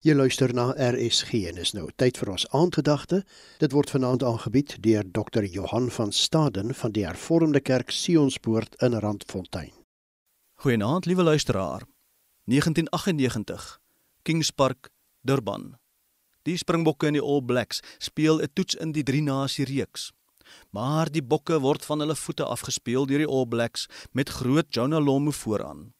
Jy luister na RSG en is nou tyd vir ons aandgedagte. Dit word vanaand aangebied deur Dr. Johan van Staden van die Hervormde Kerk Sionspoort in Randfontein. Goeienaand, liewe luisteraar. 1998, Kings Park, Durban. Die Springbokke en die All Blacks speel 'n toets in die drie nasie reeks. Maar die bokke word van hulle voete afgespeel deur die All Blacks met groot Jonah Lomu vooraan.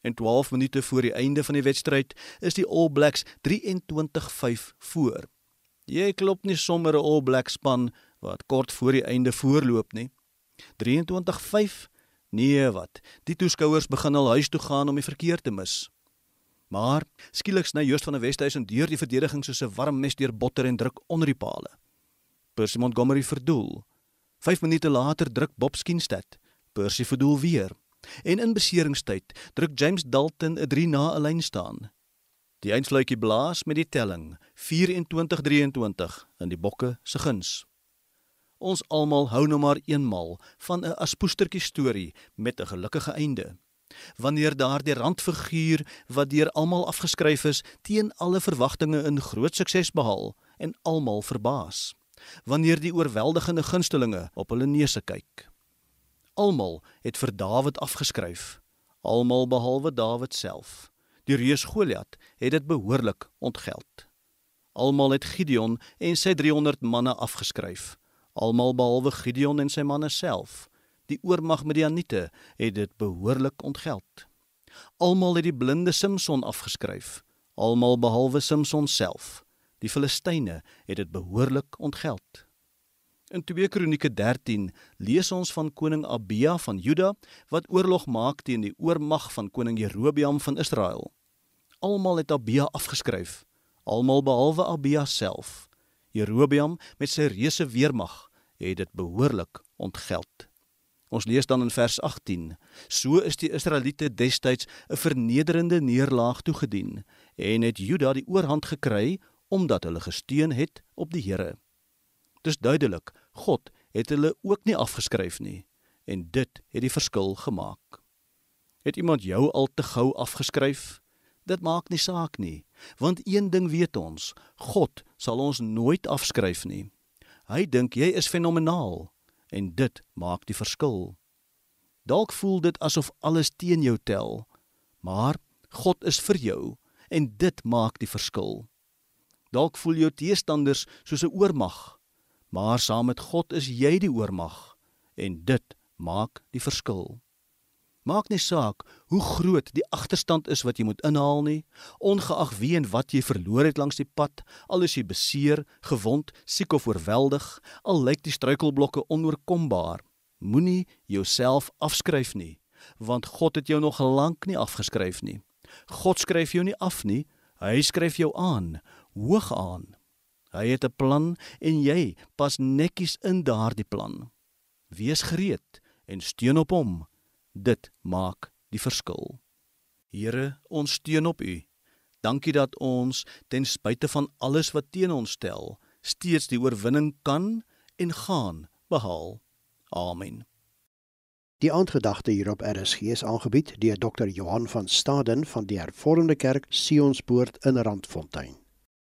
En 12 minute voor die einde van die wedstryd is die All Blacks 23-5 voor. Jy klop nie sommer 'n All Black span wat kort voor die einde voorloop nie. 23-5? Nee, wat? Die toeskouers begin al huis toe gaan om die verkeer te mis. Maar skielik sny Joost van der Westhuizen deur die verdediging soos 'n warm mes deur botter en druk onder die pale. Percy Montgomery verdoel. 5 minute later druk Bob Skinstad. Percy verdoel weer. En in beseringstyd druk James Dalton 'n 3 na 'n lyn staan. Die einsluitjie blaas met die telling 24-23 in die bokke se guns. Ons almal hou nou maar eenmal van 'n aspoestertjie storie met 'n gelukkige einde. Wanneer daardie randfiguur wat deur almal afgeskryf is, teen alle verwagtinge in groot sukses behaal en almal verbaas. Wanneer die oorweldigende gunstelinge op hulle neuse kyk. Almal het vir Dawid afgeskryf, almal behalwe Dawid self. Die reus Goliat het dit behoorlik ontgeld. Almal het Gideon en sy 300 manne afgeskryf, almal behalwe Gideon en sy manne self. Die oormag Midianiete het dit behoorlik ontgeld. Almal het die blinde Samson afgeskryf, almal behalwe Samson self. Die Filistyne het dit behoorlik ontgeld. In 2 Kronieke 13 lees ons van koning Abia van Juda wat oorlog maak teen die oormag van koning Jerobeam van Israel. Almal het Abia afgeskryf, almal behalwe Abia self. Jerobeam met sy reuse weermag het dit behoorlik ontgeld. Ons lees dan in vers 18: So is die Israeliete destyds 'n vernederende neerlaag toegedien en het Juda die oorhand gekry omdat hulle gesteun het op die Here. Dis duidelik, God het hulle ook nie afgeskryf nie en dit het die verskil gemaak. Het iemand jou al te gou afgeskryf? Dit maak nie saak nie, want een ding weet ons, God sal ons nooit afskryf nie. Hy dink jy is fenomenaal en dit maak die verskil. Dalk voel dit asof alles teen jou tel, maar God is vir jou en dit maak die verskil. Dalk voel jou teestanders soos 'n oormag maar saam met God is jy die oormag en dit maak die verskil. Maak nie saak hoe groot die agterstand is wat jy moet inhaal nie, ongeag wie en wat jy verloor het langs die pad, al is jy beseer, gewond, siek of oorweldig, al lyk die struikelblokke onoorkombaar, moenie jouself afskryf nie, want God het jou nog lank nie afgeskryf nie. God skryf jou nie af nie, hy skryf jou aan, hoog aan. Hy het 'n plan en jy pas netjies in daardie plan. Wees gereed en steun op hom. Dit maak die verskil. Here, ons steun op U. Dankie dat ons ten spyte van alles wat teen ons stel, steeds die oorwinning kan en gaan behaal. Amen. Die aandgedagte hier op RSG is aangebied deur Dr. Johan van Staden van die Hervormde Kerk Sionspoort in Randfontein.